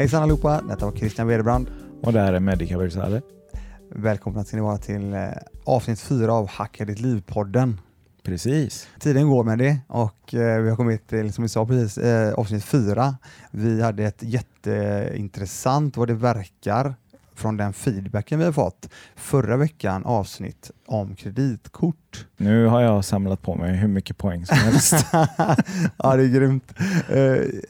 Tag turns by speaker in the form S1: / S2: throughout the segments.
S1: Hejsan allihopa, detta var Christian Wederbrand.
S2: Och det här är Medica Versale.
S1: Välkomna ska ni vara till eh, avsnitt fyra av Hacka ditt liv-podden.
S2: Precis.
S1: Tiden går med det och eh, vi har kommit till, som vi sa precis, eh, avsnitt fyra. Vi hade ett jätteintressant, vad det verkar, från den feedbacken vi har fått förra veckan avsnitt om kreditkort.
S2: Nu har jag samlat på mig hur mycket poäng som helst.
S1: ja, det är grymt. Uh,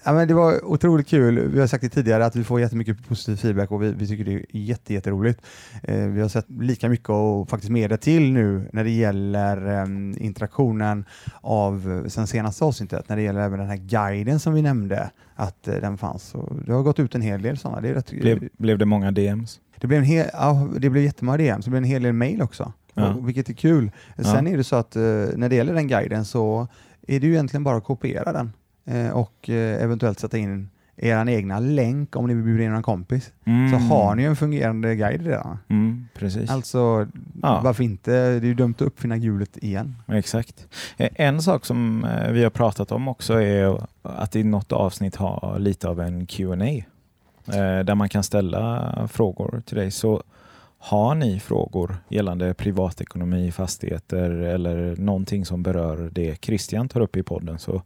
S1: ja, men det var otroligt kul. Vi har sagt det tidigare att vi får jättemycket positiv feedback och vi, vi tycker det är jätte, jätteroligt. Uh, vi har sett lika mycket och faktiskt mer till nu när det gäller um, interaktionen av sen senaste avsnittet, när det gäller även den här guiden som vi nämnde att uh, den fanns. Så det har gått ut en hel del sådana. Det rätt,
S2: blev, blev det många DMs?
S1: Det blev, en hel, ja, det blev jättemånga DMs, det blev en hel del mail också. Ja. vilket är kul. Sen ja. är det så att uh, när det gäller den guiden så är det ju egentligen bara att kopiera den uh, och uh, eventuellt sätta in er egna länk om ni vill bjuda in en kompis. Mm. Så har ni en fungerande guide redan.
S2: Mm, precis.
S1: Alltså, ja. varför inte? Det är ju dumt att uppfinna hjulet igen.
S2: Exakt. En sak som vi har pratat om också är att i något avsnitt ha lite av en Q&A där man kan ställa frågor till dig. Så har ni frågor gällande privatekonomi, fastigheter eller någonting som berör det Christian tar upp i podden så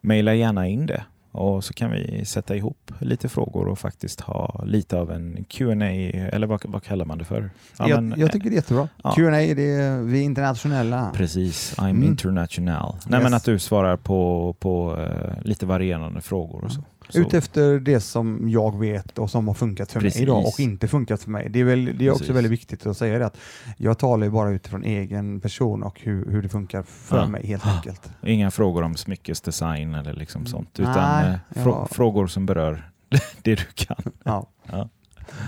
S2: mejla gärna in det och så kan vi sätta ihop lite frågor och faktiskt ha lite av en Q&A eller vad, vad kallar man det för?
S1: Ja, jag, men, jag, tycker det är jättebra. Ja. Q&A det är vi är internationella.
S2: Precis, I'm mm. international. Nej, yes. men att du svarar på, på uh, lite varierande frågor och så.
S1: Utefter det som jag vet och som har funkat för Precis. mig idag och inte funkat för mig. Det är, väl, det är också väldigt viktigt att säga det att jag talar ju bara utifrån egen person och hur, hur det funkar för ja. mig helt enkelt.
S2: Inga frågor om smyckesdesign eller liksom sånt utan Nej, eh, frå ja. frågor som berör det du kan.
S1: Ja. ja.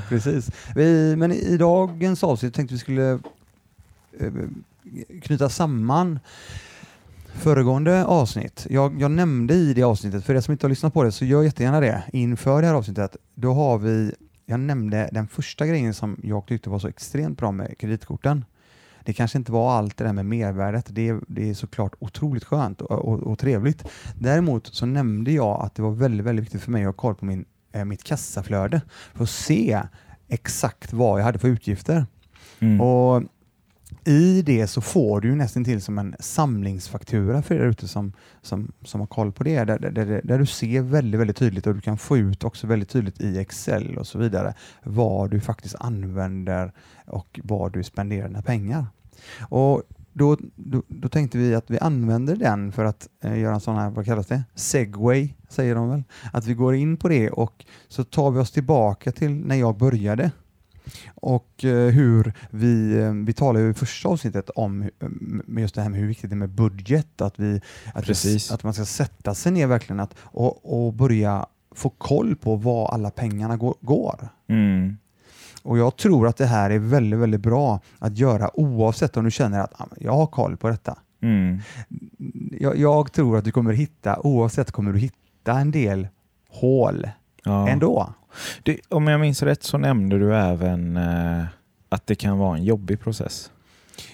S1: Precis. Vi, men i dagens avsnitt tänkte vi skulle eh, knyta samman föregående avsnitt. Jag, jag, nämnde i det avsnittet, för er som inte har lyssnat på det, så gör jättegärna det inför det här avsnittet. Då har vi, jag nämnde den första grejen som jag tyckte var så extremt bra med kreditkorten. Det kanske inte var allt det där med mervärdet, det, det är såklart otroligt skönt och, och, och, trevligt. Däremot så nämnde jag att det var väldigt, väldigt viktigt för mig att ha koll på min, eh, mitt kassaflöde för att se exakt vad jag hade för utgifter. Mm. Och i det så får du nästan till som en samlingsfaktura för er ute som, som, som har koll på det, där, där, där, du ser väldigt, väldigt tydligt och du kan få ut också väldigt tydligt i Excel och så vidare vad du faktiskt använder och vad du spenderar dina pengar. Och då, då, då, tänkte vi att vi använder den för att eh, göra en sån här, vad kallas det? Segway, säger de väl? Att vi går in på det och så tar vi oss tillbaka till när jag började och eh, hur vi, eh, vi talade i första avsnittet om eh, just det här med hur viktigt det är med budget, att, vi, att, vi, att man ska sätta sig ner verkligen att, och, och börja få koll på var alla pengarna går. går. Mm. Och Jag tror att det här är väldigt, väldigt bra att göra oavsett om du känner att ah, jag har koll på detta. Mm. Jag, jag, tror att du kommer hitta, oavsett kommer du hitta en del hål ja. ändå.
S2: Det, om jag minns rätt så nämnde du även eh, att det kan vara en jobbig process.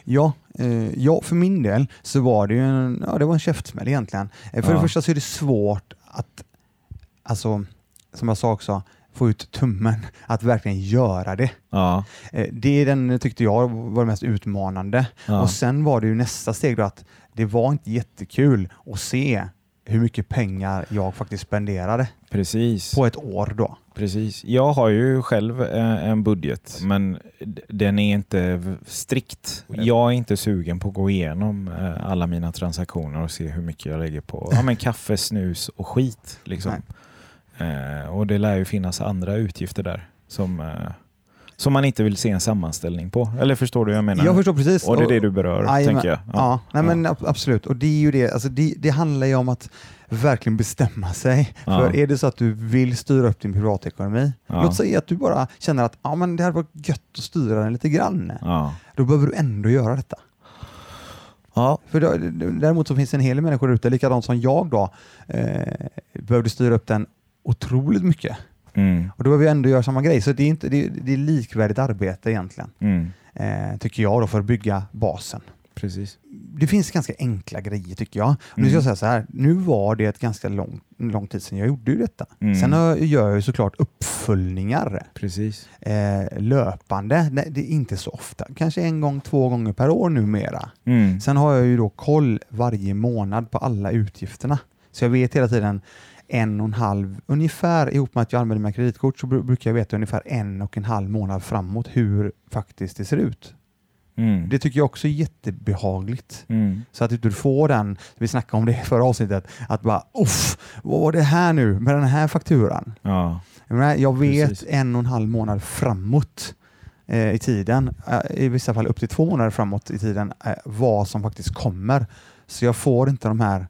S1: Ja, eh, ja, för min del så var det ju en, ja, det var en käftsmäll egentligen. Eh, för ja. det första så är det svårt att, alltså, som jag sa också, få ut tummen, att verkligen göra det. Ja. Eh, det den tyckte jag var det mest utmanande. Ja. Och Sen var det ju nästa steg då att det var inte jättekul att se hur mycket pengar jag faktiskt spenderade.
S2: Precis.
S1: På ett år då.
S2: Precis. Jag har ju själv eh, en budget, men den är inte strikt. Jag är inte sugen på att gå igenom eh, alla mina transaktioner och se hur mycket jag lägger på ja, men kaffe, snus och skit. Liksom. Eh, och Det lär ju finnas andra utgifter där som som man inte vill se en sammanställning på. Eller förstår du vad jag menar?
S1: Jag förstår precis.
S2: Och det är det du berör, aj, tänker jag.
S1: Ja, ja, nej, men absolut. Och det är ju det, alltså det, det handlar ju om att verkligen bestämma sig. Ja. För är det så att du vill styra upp din privatekonomi, ja. låt säga att du bara känner att ja, men det hade varit gött att styra den lite grann. Ja. Då behöver du ändå göra detta. Ja. För då, däremot så finns det en hel del människor ute, likadant som jag då, eh, behövde styra upp den otroligt mycket. Mm. Och då behöver vi ändå göra samma grej, så det är, inte, det, det är likvärdigt arbete egentligen. Mm. Eh, tycker jag då, för att bygga basen.
S2: Precis.
S1: det finns ganska enkla grejer tycker jag. Nu ska
S2: Mm.
S1: jag säga så här, nu var det ett ganska lång, lång tid sedan jag gjorde detta.
S2: Mm.
S1: Sen gör jag ju såklart uppföljningar
S2: Precis.
S1: eh, löpande. Nej, det är inte så ofta, kanske en gång, två gånger per år numera.
S2: Mm.
S1: Sen har jag ju då koll varje månad på alla utgifterna. Så jag vet hela tiden en och en halv, ungefär ihop med att jag använder mina kreditkort så bru- brukar jag veta ungefär en och en halv månad framåt hur faktiskt det ser ut.
S2: Mm.
S1: Det tycker jag också är jättebehagligt.
S2: Mm.
S1: Så att du får den, vi snackade om det i förra avsnittet, att bara uff, vad var det här nu med den här fakturan?
S2: Ja.
S1: Jag, menar, jag vet
S2: Precis.
S1: en och en halv månad framåt eh, i tiden, eh, i vissa fall upp till två månader framåt i tiden, eh, vad som faktiskt kommer. Så jag får inte de här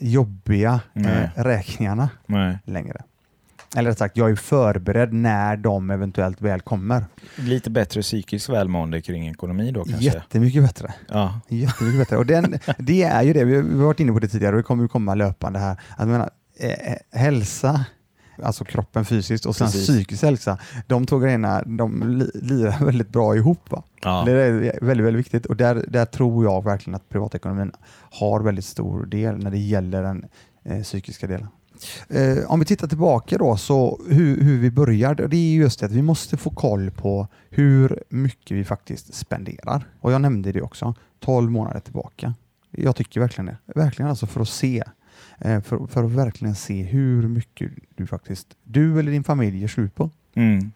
S1: jobbiga eh, räkningarna
S2: Nej.
S1: längre. Eller rätt sagt, jag är förberedd när de eventuellt väl kommer.
S2: Lite bättre psykiskt välmående kring ekonomi då kanske?
S1: Jättemycket bättre.
S2: Ja.
S1: Jättemycket bättre. Och den, det är ju det, vi har varit inne på det tidigare och det kommer ju komma löpande här. Att menar, eh, hälsa, alltså kroppen fysiskt och sen
S2: Precis.
S1: psykisk hälsa, de två grejerna de li- lirar väldigt bra ihop. Va?
S2: Ja.
S1: Det är väldigt, väldigt viktigt och där, där tror jag verkligen att privatekonomin har väldigt stor del när det gäller den eh, psykiska delen. Eh, om vi tittar tillbaka då, så hur, hur vi börjar, det är just det att vi måste få koll på hur mycket vi faktiskt spenderar. Och jag nämnde det också, 12 månader tillbaka. Jag tycker verkligen det. Verkligen alltså för att se. Eh, för, för att verkligen se hur mycket du faktiskt, du eller din familj gör slut på.
S2: Mm.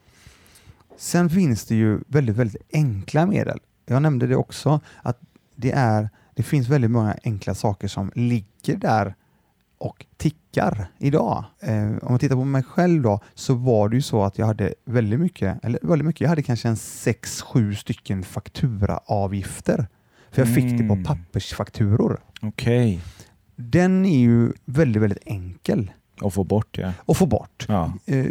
S1: Sen finns det ju väldigt, väldigt enkla medel. Jag nämnde det också, att det, är, det finns väldigt många enkla saker som ligger där och tickar idag. Eh, om man tittar på mig själv då, så var det ju så att jag hade väldigt mycket, eller väldigt mycket, jag hade kanske en sex, sju stycken fakturaavgifter. För jag fick det på
S2: Mm.
S1: pappersfakturor.
S2: Okej.
S1: Den är ju väldigt, väldigt enkel
S2: Och få bort ja.
S1: att få bort.
S2: Ja.
S1: Eh,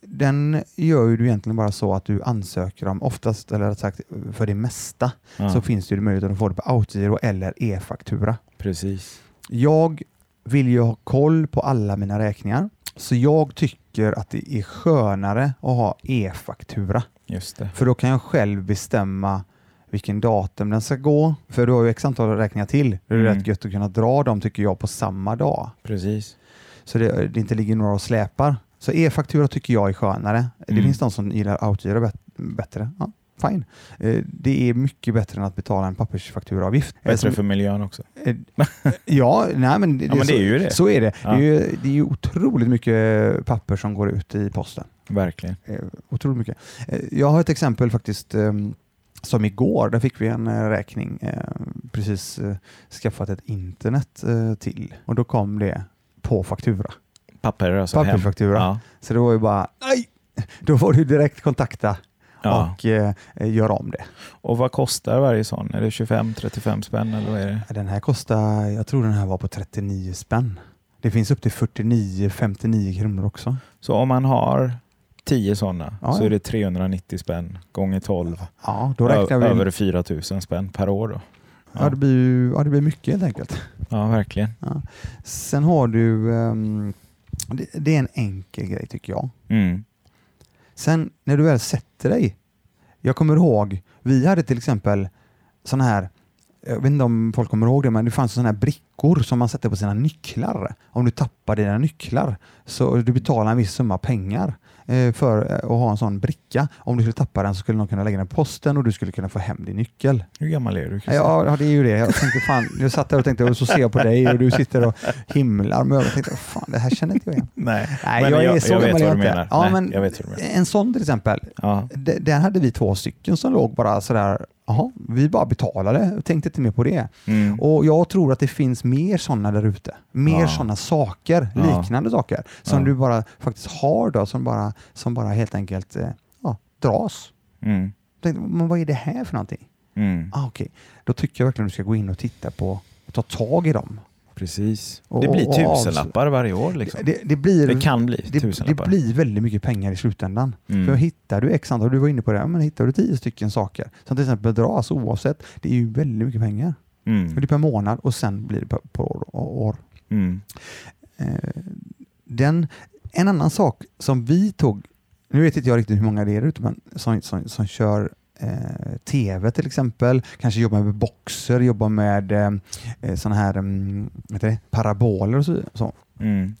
S1: den gör ju du egentligen bara så att du ansöker om, oftast, eller rätt sagt för det mesta,
S2: ja.
S1: så finns det ju möjlighet att få det på autogiro eller e-faktura.
S2: Precis.
S1: Jag vill ju ha koll på alla mina räkningar, så jag tycker att det är skönare att ha e-faktura. För då kan jag själv bestämma vilken datum den ska gå. För du har ju x antal räkningar till. Det är
S2: Mm.
S1: rätt gött att kunna dra dem tycker jag på samma dag.
S2: Precis.
S1: Så det, det inte ligger några och släpar. Så e-faktura tycker jag är skönare. Det
S2: Mm.
S1: finns de som gillar autogiro bet- bättre. Ja, fine. Eh, Det är mycket bättre än att betala en pappersfakturaavgift. Eh,
S2: Bättre
S1: som-
S2: för miljön också.
S1: eh, Ja, nej, men, det,
S2: Ja, men
S1: så,
S2: det är ju det.
S1: Så är det.
S2: Ja.
S1: Det, är ju, det är ju otroligt mycket papper som går ut i posten.
S2: Verkligen.
S1: Otroligt mycket. Jag har ett exempel faktiskt ehm, som igår, där fick vi en eh, räkning, eh, precis eh, skaffat ett internet eh, till och då kom det på faktura.
S2: Papper alltså.
S1: Pappersfaktura.
S2: Ja.
S1: Så det var ju bara, nej! Då får du direkt kontakta
S2: Ja.
S1: och eh, göra om det.
S2: Och vad kostar varje sån? Är det 25-35 spänn eller vad är det?
S1: Den här kostar, jag tror den här var på 39 spänn. Det finns upp till 49-59 kronor också.
S2: Så om man har 10 sådana
S1: Ja,
S2: så
S1: ja.
S2: är det 390 spänn gånger 12.
S1: Ja, då räknar vi.
S2: Över 4 000 spänn per år då.
S1: Ja, det blir, ju- ja, det blir mycket helt enkelt.
S2: Ja, verkligen.
S1: Sen har du, ehm, det, det är en enkel grej tycker jag.
S2: Mm.
S1: Sen när du väl sätter dig, jag kommer ihåg, vi hade till exempel sådana här, jag vet inte om folk kommer ihåg det, men det fanns sådana här brickor som man sätter på sina nycklar. Om du tappar dina nycklar så du betalar en viss summa pengar för eh, att ha en sån bricka. Om du skulle tappa den så skulle någon kunna lägga den på posten och du skulle kunna få hem din nyckel.
S2: Hur gammal är du?
S1: Ja, ja, det är ju det. Jag tänkte fan, jag satt där och tänkte, och så ser jag på dig och du sitter och himlar med ögonen. Tänkte, fan det här känner inte jag igen.
S2: Nej,
S1: jag,
S2: jag,
S1: är så
S2: jag vet vad du menar.
S1: Ja,
S2: Nej,
S1: men
S2: jag vet vad du menar.
S1: En sån till exempel,
S2: Ja,
S1: D- där hade vi två stycken som låg bara sådär, jaha, vi bara betalade och tänkte inte mer på det.
S2: mm.
S1: Och jag tror att det finns mer sådana där ute. Mer
S2: Ja.
S1: sådana saker,
S2: Ja.
S1: liknande saker, som
S2: Ja.
S1: du bara faktiskt har då, som bara, som bara helt enkelt eh, ja, dras.
S2: Mm.
S1: Tänkte, men vad är det här för någonting?
S2: Mm.
S1: Ah, Okej, då tycker jag verkligen du ska gå in och titta på och ta tag i dem.
S2: Precis.
S1: Och-
S2: det blir tusenlappar varje år. Liksom.
S1: Det, det, blir,
S2: Det kan bli
S1: det, det
S2: tusenlappar.
S1: blir väldigt mycket pengar i slutändan.
S2: Mm.
S1: För hittar du x antal, du var inne på det, men hittar du tio stycken saker som till exempel dras oavsett, det är ju väldigt mycket pengar.
S2: Mm.
S1: Det är per månad och sen blir det på, på år. och år.
S2: Mm.
S1: Eh, den, en annan sak som vi tog, nu vet inte jag riktigt hur många det är ute, men som, som, som kör eh, tv till exempel, kanske jobba med boxer, jobba med eh, eh sådana här heter det, paraboler och så.
S2: Mm.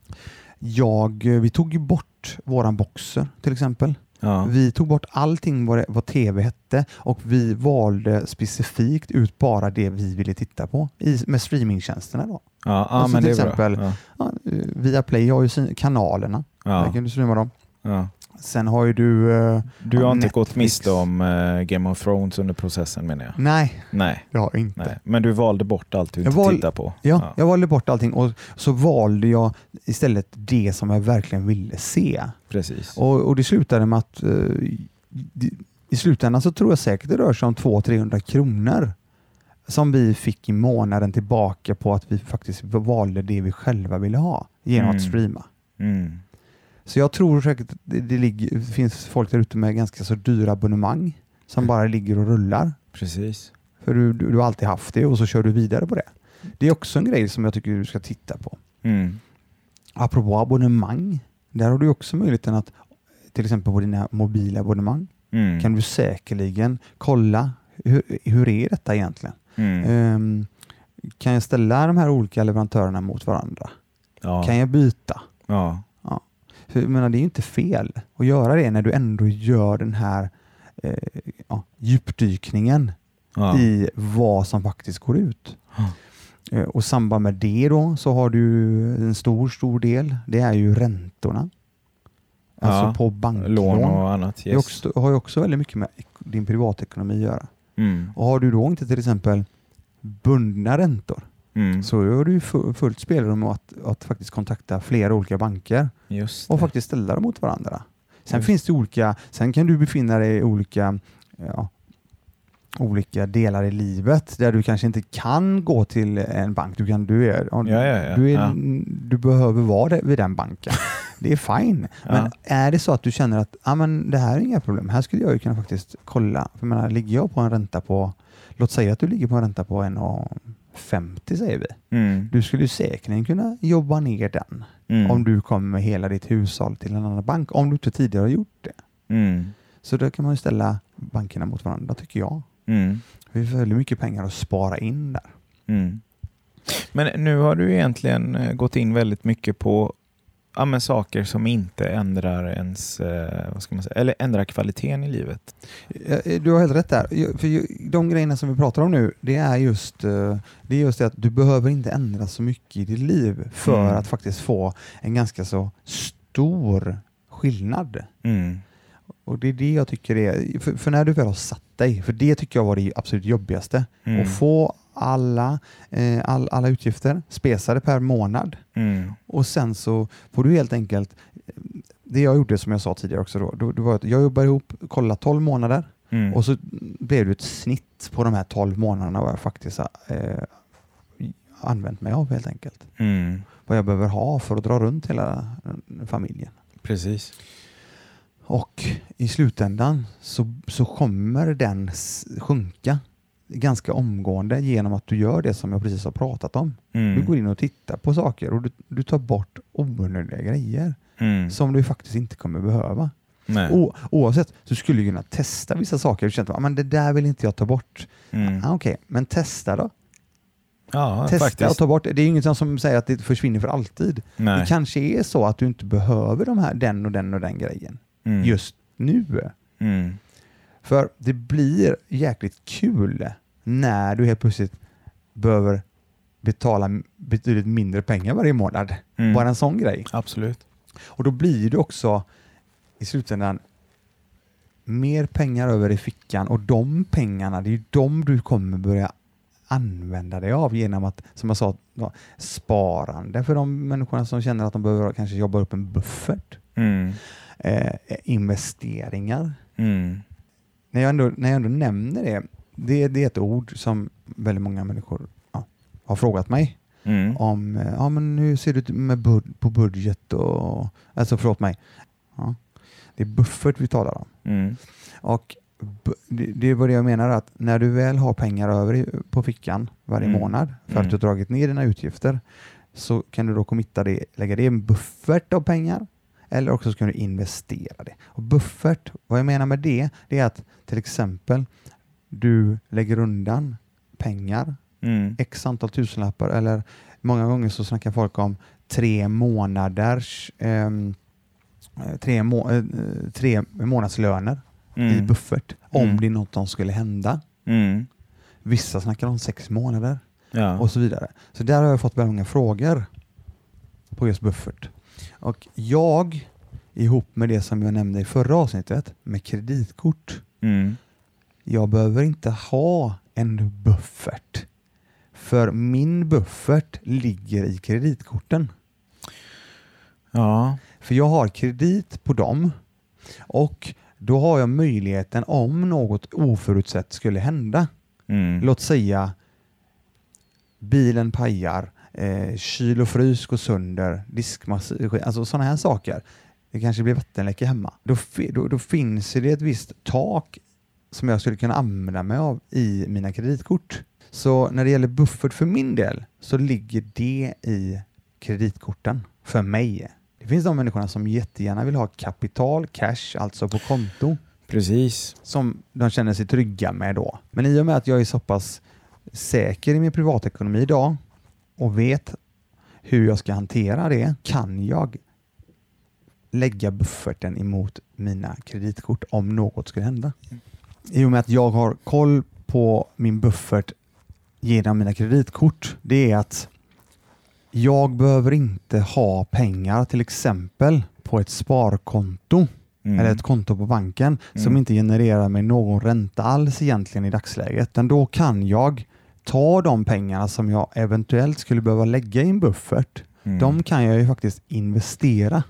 S1: Jag, eh, vi tog ju bort våran boxer till exempel.
S2: Ja.
S1: Vi tog bort allting vad, vad tv hette och vi valde specifikt ut bara det vi ville titta på i, med streamingtjänsterna. Då.
S2: Ja, ja
S1: Alltså till exempel-.
S2: Ja.
S1: Ja, eh, Viaplay har ju kanalerna, där
S2: Ja.
S1: kan du streama dem.
S2: Ja.
S1: Sen har ju du... eh,
S2: Du har inte gått
S1: Netflix.
S2: miste om eh, Game of Thrones under processen menar jag?
S1: nej,
S2: Nej.
S1: det har jag inte.
S2: nej. Men du valde bort allt du
S1: Jag
S2: inte
S1: val-
S2: tittar på?
S1: Ja, jag valde bort allting och så valde jag istället det som jag verkligen ville se.
S2: Precis.
S1: Och, och det slutade med att eh, i- i slutändan så tror jag säkert det rör sig om 200-300 kronor som vi fick i månaden tillbaka på att vi faktiskt valde det vi själva ville ha genom att
S2: Mm.
S1: streama.
S2: Mm.
S1: Så jag tror säkert att det, det, ligger, finns folk där ute med ganska så dyra abonnemang som
S2: Mm.
S1: bara ligger och rullar.
S2: Precis.
S1: För du, du, du har alltid haft det och så kör du vidare på det. Det är också en grej som jag tycker du ska titta på.
S2: Mm.
S1: Apropå abonnemang, där har du också möjligheten att till exempel på dina mobilabonnemang
S2: Mm.
S1: kan du säkerligen kolla hur, hur är detta egentligen?
S2: Mm.
S1: Ehm, kan jag ställa de här olika leverantörerna mot varandra?
S2: Ja.
S1: Kan jag byta?
S2: ja.
S1: För, jag menar, det är ju inte fel att göra det när du ändå gör den här eh, ja, djupdykningen
S2: Ja.
S1: i vad som faktiskt går ut.
S2: Ja.
S1: Eh, Och samband med det då så har du en stor, stor del. Det är ju räntorna. Alltså på banklån.
S2: Lån och annat.
S1: Det
S2: Yes.
S1: är också, har ju också väldigt mycket med din privatekonomi att göra.
S2: Mm.
S1: Och har du då inte till exempel bundna räntor
S2: Mm.
S1: så har du fullt spelrum att, att faktiskt kontakta flera olika banker och faktiskt ställa dem mot varandra. Sen
S2: Just.
S1: finns det olika, sen kan du befinna dig i olika ja, olika delar i livet där du kanske inte kan gå till en bank. Du, kan, du, är,
S2: Ja, ja,
S1: du, är, du behöver vara vid den banken. Det är fine. Men är det så att du känner att ah, men det här är inga problem, här skulle jag ju kunna faktiskt kolla. För jag menar, ligger jag på en ränta på, låt säga att du ligger på en ränta på 1,50 säger vi.
S2: Mm.
S1: Du skulle säkerligen kunna jobba ner den
S2: Mm.
S1: om du kommer med hela ditt hushåll till en annan bank, om du inte tidigare har gjort det.
S2: Mm.
S1: Så då kan man ju ställa bankerna mot varandra tycker jag.
S2: Mm.
S1: Vi får väldigt mycket pengar att spara in där.
S2: Mm. Men nu har du egentligen eh, gått in väldigt mycket på ja, men saker som inte ändrar ens, eh, vad ska man säga, eller ändrar kvaliteten i livet.
S1: Eh, Du har helt rätt där. För de grejerna som vi pratar om nu, det är just eh, det, är just det att du behöver inte ändra så mycket i ditt liv för
S2: Mm.
S1: att faktiskt få en ganska så stor skillnad.
S2: Mm.
S1: Och det är det jag tycker är, för, för när du väl har satt dig, för det tycker jag var det absolut jobbigaste,
S2: Mm.
S1: att få alla, eh, all, alla utgifter spesade per månad
S2: Mm.
S1: och sen så får du helt enkelt, det jag gjorde som jag sa tidigare också då, då, det var att jag jobbade ihop, kollade 12 månader
S2: Mm.
S1: och så blev det ett snitt på de här 12 månaderna vad jag faktiskt eh, använt mig av helt enkelt.
S2: Mm.
S1: Vad jag behöver ha för att dra runt hela eh, familjen.
S2: Precis.
S1: Och i slutändan så, så kommer den sjunka ganska omgående genom att du gör det som jag precis har pratat om.
S2: Mm.
S1: Du går in och tittar på saker och du, du tar bort onödiga grejer
S2: Mm.
S1: som du faktiskt inte kommer behöva. O, oavsett så skulle du kunna testa vissa saker. Du känner att "Ah, det där vill inte jag ta bort.
S2: Mm.
S1: Ah, Okej, men testa då.
S2: Ja,
S1: testa
S2: faktiskt.
S1: och ta bort. Det är inget som säger att det försvinner för alltid.
S2: Nej.
S1: Det kanske är så att du inte behöver de här, den och den och den grejen
S2: Mm.
S1: just nu.
S2: Mm.
S1: För det blir jäkligt kul när du helt plötsligt behöver betala betydligt mindre pengar varje månad.
S2: Mm.
S1: Bara en sån grej.
S2: Absolut.
S1: Och då blir det också i slutändan mer pengar över i fickan och de pengarna, det är ju de du kommer börja använda dig av genom att, som jag sa, sparande för de människorna som känner att de behöver kanske jobba upp en buffert.
S2: Mm.
S1: Eh, investeringar.
S2: Mm.
S1: När jag, ändå, när jag ändå nämner det, det, det är ett ord som väldigt många människor ja, har frågat mig
S2: Mm.
S1: om eh, ja, men hur ser det ut med bud, på budget och alltså förlåt mig. Ja, det är buffert vi talar om.
S2: Mm.
S1: Och det, det var det jag menar att när du väl har pengar över på fickan varje
S2: Mm.
S1: månad för
S2: Mm.
S1: att du har dragit ner dina utgifter så kan du då committa det, lägga det i en buffert av pengar eller också ska du investera det. Och buffert, vad jag menar med det, det är att till exempel du lägger undan pengar,
S2: Mm.
S1: x antal tusenlappar eller många gånger så snackar folk om tre månaders ehm, eh, tre, må, eh, tre månadslöner i
S2: Mm.
S1: buffert om
S2: Mm.
S1: det är något som skulle hända.
S2: Mm.
S1: Vissa snackar om sex månader
S2: Ja.
S1: och så vidare. Så där har jag fått väldigt många frågor på just buffert. Och jag, ihop med det som jag nämnde i förra avsnittet med kreditkort,
S2: Mm.
S1: Jag behöver inte ha en buffert. För min buffert ligger i kreditkorten.
S2: Ja.
S1: För jag har kredit på dem och då har jag möjligheten om något oförutsett skulle hända.
S2: Mm.
S1: Låt säga bilen pajar, eh, kyl och frys går sönder, diskmaskin, alltså sådana här saker. Det kanske blir vattenläcka hemma. Då, då, då finns det ett visst tak som jag skulle kunna använda mig av i mina kreditkort. Så när det gäller buffert för min del så ligger det i kreditkorten för mig. Det finns de människorna som jättegärna vill ha kapital, cash, alltså på konto
S2: Precis.
S1: som de känner sig trygga med då. Men i och med att jag är så pass säker i min privatekonomi idag och vet hur jag ska hantera det kan jag lägga bufferten emot mina kreditkort om något skulle hända. I och med att jag har koll på min buffert genom mina kreditkort, det är att jag behöver inte ha pengar till exempel på ett sparkonto
S2: Mm.
S1: eller ett konto på banken som
S2: Mm.
S1: inte genererar mig någon ränta alls egentligen i dagsläget. Utan då kan jag ta de pengarna som jag eventuellt skulle behöva lägga i en buffert.
S2: Mm.
S1: De kan jag ju faktiskt investera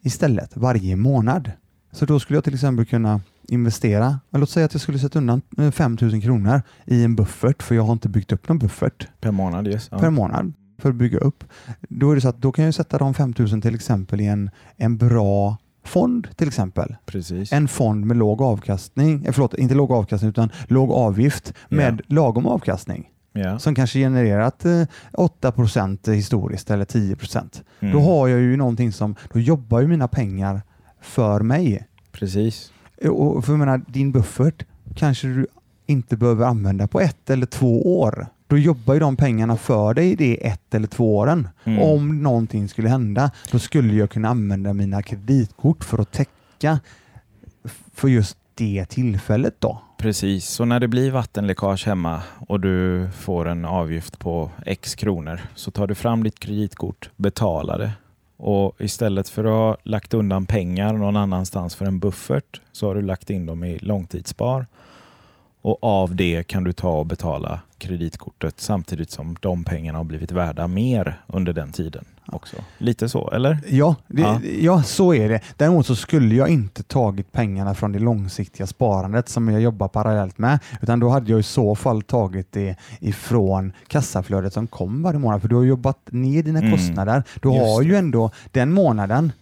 S1: istället varje månad. Så då skulle jag till exempel kunna investera, men låt säga att jag skulle sätta undan eh, 5 000 kronor i en buffert för jag har inte byggt upp någon buffert
S2: Per månad, yes.
S1: Per månad för att bygga upp. Då är det så att då kan jag sätta de 5 000 till exempel i en, en bra fond till exempel.
S2: Precis.
S1: En fond med låg avkastning, eh, förlåt, inte låg avkastning utan låg avgift med lagom avkastning
S2: ja.
S1: som kanske genererat eh, 8% historiskt eller 10
S2: Mm.
S1: Då har jag ju någonting som, då jobbar ju mina pengar för mig.
S2: Precis.
S1: Eh, Och för jag menar, din buffert kanske du inte behöver använda på ett eller två år. Då jobbar ju de pengarna för dig det ett eller två åren.
S2: Mm.
S1: Om någonting skulle hända, då skulle jag kunna använda mina kreditkort för att täcka för just det tillfället då.
S2: Precis, så när det blir vattenläckage hemma och du får en avgift på x kronor så tar du fram ditt kreditkort, betalar det och istället för att ha lagt undan pengar någon annanstans för en buffert så har du lagt in dem i långtidsspar. Och av det kan du ta och betala kreditkortet samtidigt som de pengarna har blivit värda mer under den tiden också. Lite så, eller?
S1: Ja, det,
S2: Ja.
S1: ja. så är det. Däremot så skulle jag inte tagit pengarna från det långsiktiga sparandet som jag jobbar parallellt med, utan då hade jag i så fall tagit det ifrån kassaflödet som kom varje månad, för du har jobbat ner dina
S2: Mm.
S1: kostnader. Du
S2: Just
S1: har ju ändå den månaden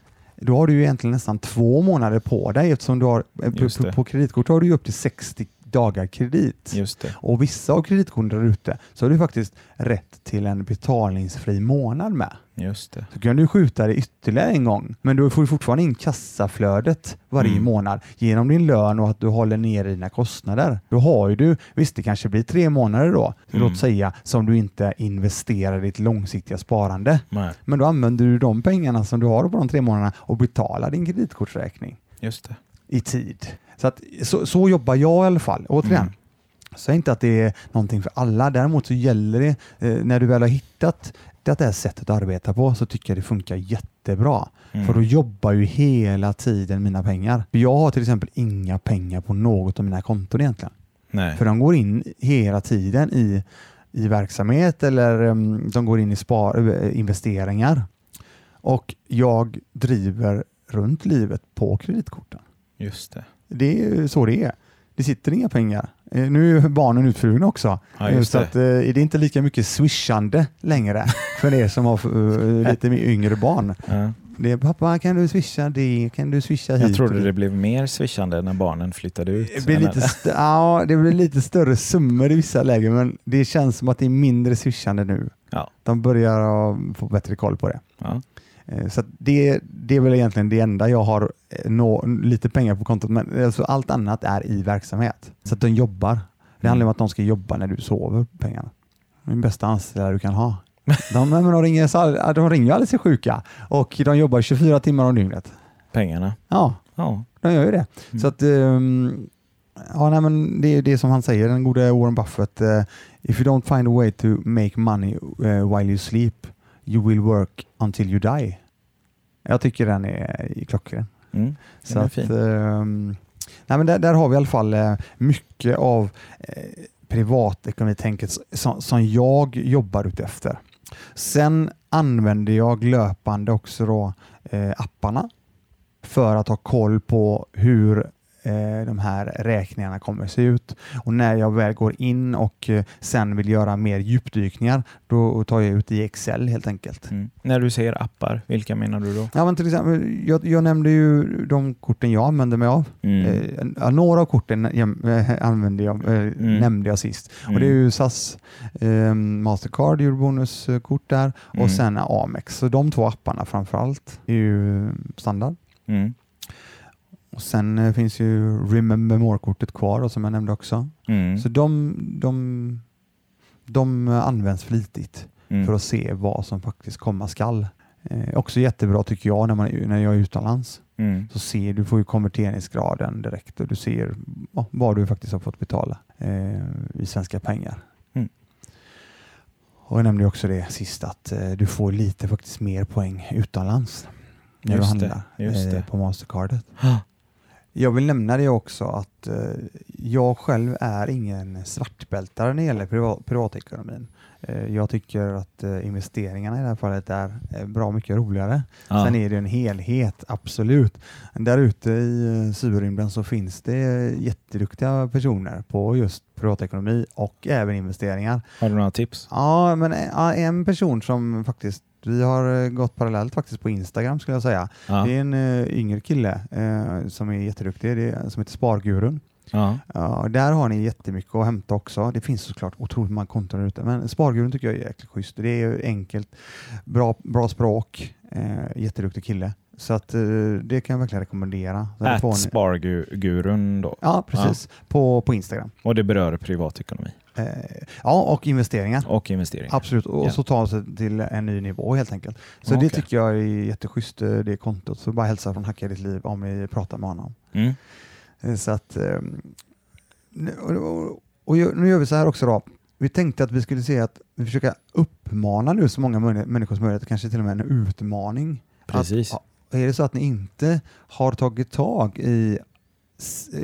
S1: då har du ju egentligen nästan två månader på dig eftersom du har, eh, på,
S2: det.
S1: på kreditkort har du upp till 60 dagar kredit. Och vissa av kreditkorten där ute så har du faktiskt rätt till en betalningsfri månad med.
S2: Just det.
S1: Så kan du skjuta det ytterligare en gång, men du får fortfarande in kassaflödet varje
S2: Mm.
S1: månad genom din lön och att du håller ner dina kostnader. Då har ju du, visst det kanske blir tre månader då,
S2: Mm.
S1: låt säga, som du inte investerar i ditt långsiktiga sparande.
S2: Nej,
S1: Men då använder du de pengarna som du har på de tre månaderna och betalar din kreditkortsräkning
S2: just det.
S1: i tid. Så, att, så, så jobbar jag i alla fall. Återigen,
S2: Mm.
S1: Säg inte att det är någonting för alla. Däremot så gäller det, eh, när du väl har hittat det, det här sättet att arbeta på, så tycker jag det funkar jättebra.
S2: Mm.
S1: För då jobbar ju hela tiden mina pengar. Jag har till exempel inga pengar på något av mina konton egentligen.
S2: Nej.
S1: För de går in hela tiden i, i verksamhet eller um, de går in i spar, eh, investeringar. Och jag driver runt livet på kreditkorten.
S2: Just det.
S1: Det är så det är. Det sitter inga pengar. Eh, Nu är barnen utflugna också.
S2: Ja,
S1: så
S2: det.
S1: att, eh, det är inte lika mycket swishande längre för er som har eh, lite yngre barn.
S2: Ja.
S1: Det är pappa kan du swisha det, kan du swisha hit?
S2: Jag trodde det
S1: dit?"
S2: blev mer swishande när barnen flyttade ut.
S1: det blir, lite ja, det blir lite större summor i vissa lägen men det känns som att det är mindre swishande nu.
S2: Ja.
S1: De börjar få bättre koll på det.
S2: Ja.
S1: Eh, Så det, det är väl egentligen det enda jag har eh, nå, lite pengar på kontot, men alltså allt annat är i verksamhet. Så att de jobbar. Det handlar om att de ska jobba när du sover, pengarna. Den bästa anställda du kan ha. De, men de, ringer, de ringer ju aldrig sig sjuka och de jobbar 24 timmar om dygnet.
S2: Pengarna.
S1: Ja,
S2: Ja.
S1: de gör ju det.
S2: Mm.
S1: Så att, ehm, ja, nej, men det är det som han säger, den gode Warren Buffett. If you don't find a way to make money while you sleep, you will work until you die. Jag tycker den är klockren.
S2: Mm.
S1: Så att, ehm, nej, men där, där har vi i alla fall eh, mycket av eh, privatekonomitänket som, som jag jobbar utefter. Sen använder jag löpande också då, eh, apparna för att ha koll på hur eh, de här räkningarna kommer se ut. Och när jag väl går in och eh, sen vill göra mer djupdykningar, då tar jag ut i Excel helt enkelt.
S2: Mm. När du säger appar, vilka menar du då?
S1: Ja, men till exempel, jag, jag nämnde ju de korten jag använder mig av.
S2: Mm.
S1: Eh, några av korten eh, använde jag, eh, nämnde jag sist. Och det är
S2: Mm.
S1: ju SAS, eh, Mastercard, Eurobonuskort där och
S2: Mm.
S1: sen Amex. Så de två apparna framför allt är ju standard.
S2: Mm.
S1: Och sen eh, finns ju Remember More-kortet kvar då, som jag nämnde också.
S2: Mm.
S1: Så de, de, de används flitigt
S2: Mm.
S1: för att se vad som faktiskt komma skall. Eh, också jättebra tycker jag när, man, när jag är utomlands.
S2: Mm.
S1: Så ser du får ju konverteringsgraden direkt och du ser ja, vad du faktiskt har fått betala eh, i svenska pengar.
S2: Mm.
S1: Och jag nämnde också det sist att eh, du får lite faktiskt mer poäng utomlands när
S2: Just
S1: du handlar
S2: just det.
S1: eh, på Mastercardet.
S2: Ah.
S1: Jag vill nämna det också att eh, jag själv är ingen svartbältare när det gäller privat, privatekonomin. Eh, jag tycker att eh, investeringarna i det här fallet är bra mycket roligare.
S2: Ja.
S1: Sen är det en helhet, absolut. Där ute i cyberrymden så finns det jätteduktiga personer på just privatekonomi och även investeringar.
S2: Har du några tips?
S1: Ja, men en person som faktiskt vi har eh, gått parallellt faktiskt på Instagram skulle jag säga.
S2: Ja.
S1: Det är en uh, yngre kille eh, som är jätteduktig, det är, som heter Spargurun.
S2: Ja.
S1: Ja, där har ni jättemycket att hämta också. Det finns såklart otroligt många konton där ute, men Spargurun tycker jag är jäkligt schysst. Det är enkelt, bra, bra språk, eh, jätteduktig kille. Så att, eh, det kan jag verkligen rekommendera. Så där får
S2: At
S1: ni-
S2: Spargurun då.
S1: Ja, precis. På, på Instagram.
S2: Och det berör privatekonomi
S1: Eh, ja, och investeringar.
S2: och investeringar.
S1: Absolut, och
S2: Ja.
S1: så ta sig till en ny nivå helt enkelt. Så
S2: Okej.
S1: det tycker jag är jätteschysst, eh, det kontot. Så bara hälsa från Hacka ditt liv om ni pratar med honom.
S2: Mm.
S1: Eh, Så att, ehm, och, nu gör vi så här också då. Vi tänkte att vi skulle se att vi försöker uppmana nu så många män- människor som möjligt, kanske till och med en utmaning.
S2: Precis.
S1: Att, ja, är det så att ni inte har tagit tag i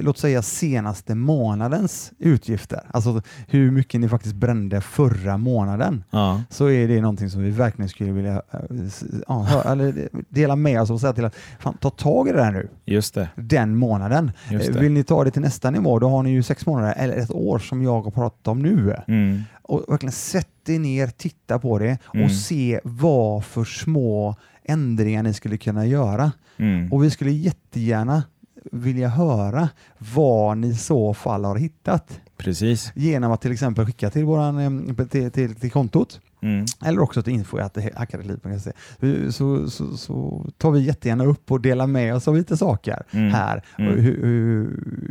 S1: låt säga senaste månadens utgifter, alltså hur mycket ni faktiskt brände förra månaden,
S2: Ja.
S1: så är det någonting som vi verkligen skulle vilja hö- eller dela med oss och säga till att fan, ta tag i det här nu,
S2: Just det.
S1: den månaden.
S2: Just
S1: Eh,
S2: det.
S1: Vill ni ta det till nästa nivå, då har ni ju sex månader eller ett år som jag har pratat om nu.
S2: Mm.
S1: Och verkligen sätt er ner, titta på det och
S2: Mm.
S1: se vad för små ändringar ni skulle kunna göra.
S2: Mm.
S1: Och vi skulle jättegärna vilja höra vad ni i så fall har hittat
S2: Precis.
S1: genom att till exempel skicka till, våran, till, till, till kontot
S2: Mm.
S1: eller också till info.hackadetliv.se så, så, så tar vi jättegärna upp och delar med oss av lite saker
S2: Mm.
S1: här.
S2: Mm.
S1: Hur,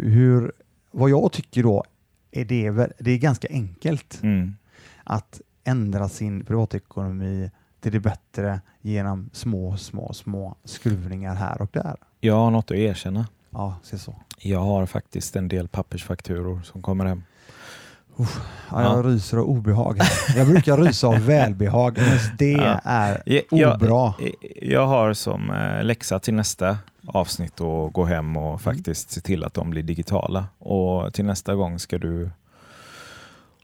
S1: hur, vad jag tycker då är det, det är ganska enkelt
S2: Mm.
S1: att ändra sin privatekonomi till det bättre genom små, små, små skruvningar här och där.
S2: Jag har något att erkänna.
S1: Ja, se så.
S2: Jag har faktiskt en del pappersfakturor som kommer hem.
S1: Ja, jag ryser av obehag. Jag brukar rysa av välbehag, men det
S2: Ja.
S1: är
S2: Jag,
S1: obra.
S2: jag har som eh, läxa till nästa avsnitt att gå hem
S1: Mm.
S2: och faktiskt se till att de blir digitala. Och till nästa gång ska du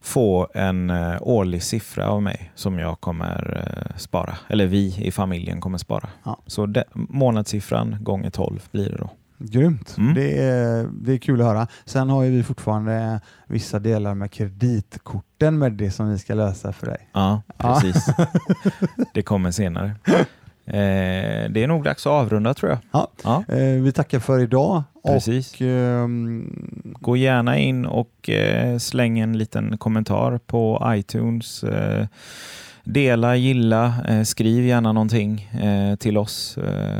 S2: få en eh, årlig siffra av mig som jag kommer eh, spara. Eller vi i familjen kommer spara.
S1: Ja.
S2: Så de, månadssiffran gånger 12 blir det då.
S1: Grymt.
S2: Mm.
S1: Det, är, det är kul att höra. Sen har vi fortfarande vissa delar med kreditkorten med det som vi ska lösa för dig.
S2: Ja,
S1: Ja.
S2: precis. det kommer senare. Eh, det är nog dags att avrunda tror jag.
S1: Ja.
S2: Ja,
S1: Eh, vi tackar för idag.
S2: Precis.
S1: Och, ehm,
S2: Gå gärna in och eh, släng en liten kommentar på iTunes. Eh, dela, gilla, eh, skriv gärna någonting till oss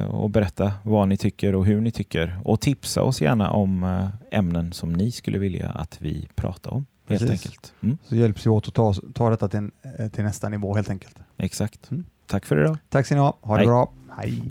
S2: och berätta vad ni tycker och hur ni tycker. Och tipsa oss gärna om ämnen som ni skulle vilja att vi pratar om. Helt
S1: Precis.
S2: enkelt. Mm,
S1: Så hjälps vi åt att ta, ta detta till, en, till nästa nivå helt enkelt.
S2: exakt.
S1: Mm.
S2: Tack för idag.
S1: Tack ska ni ha. Ha det
S2: Hej.
S1: bra. Hej.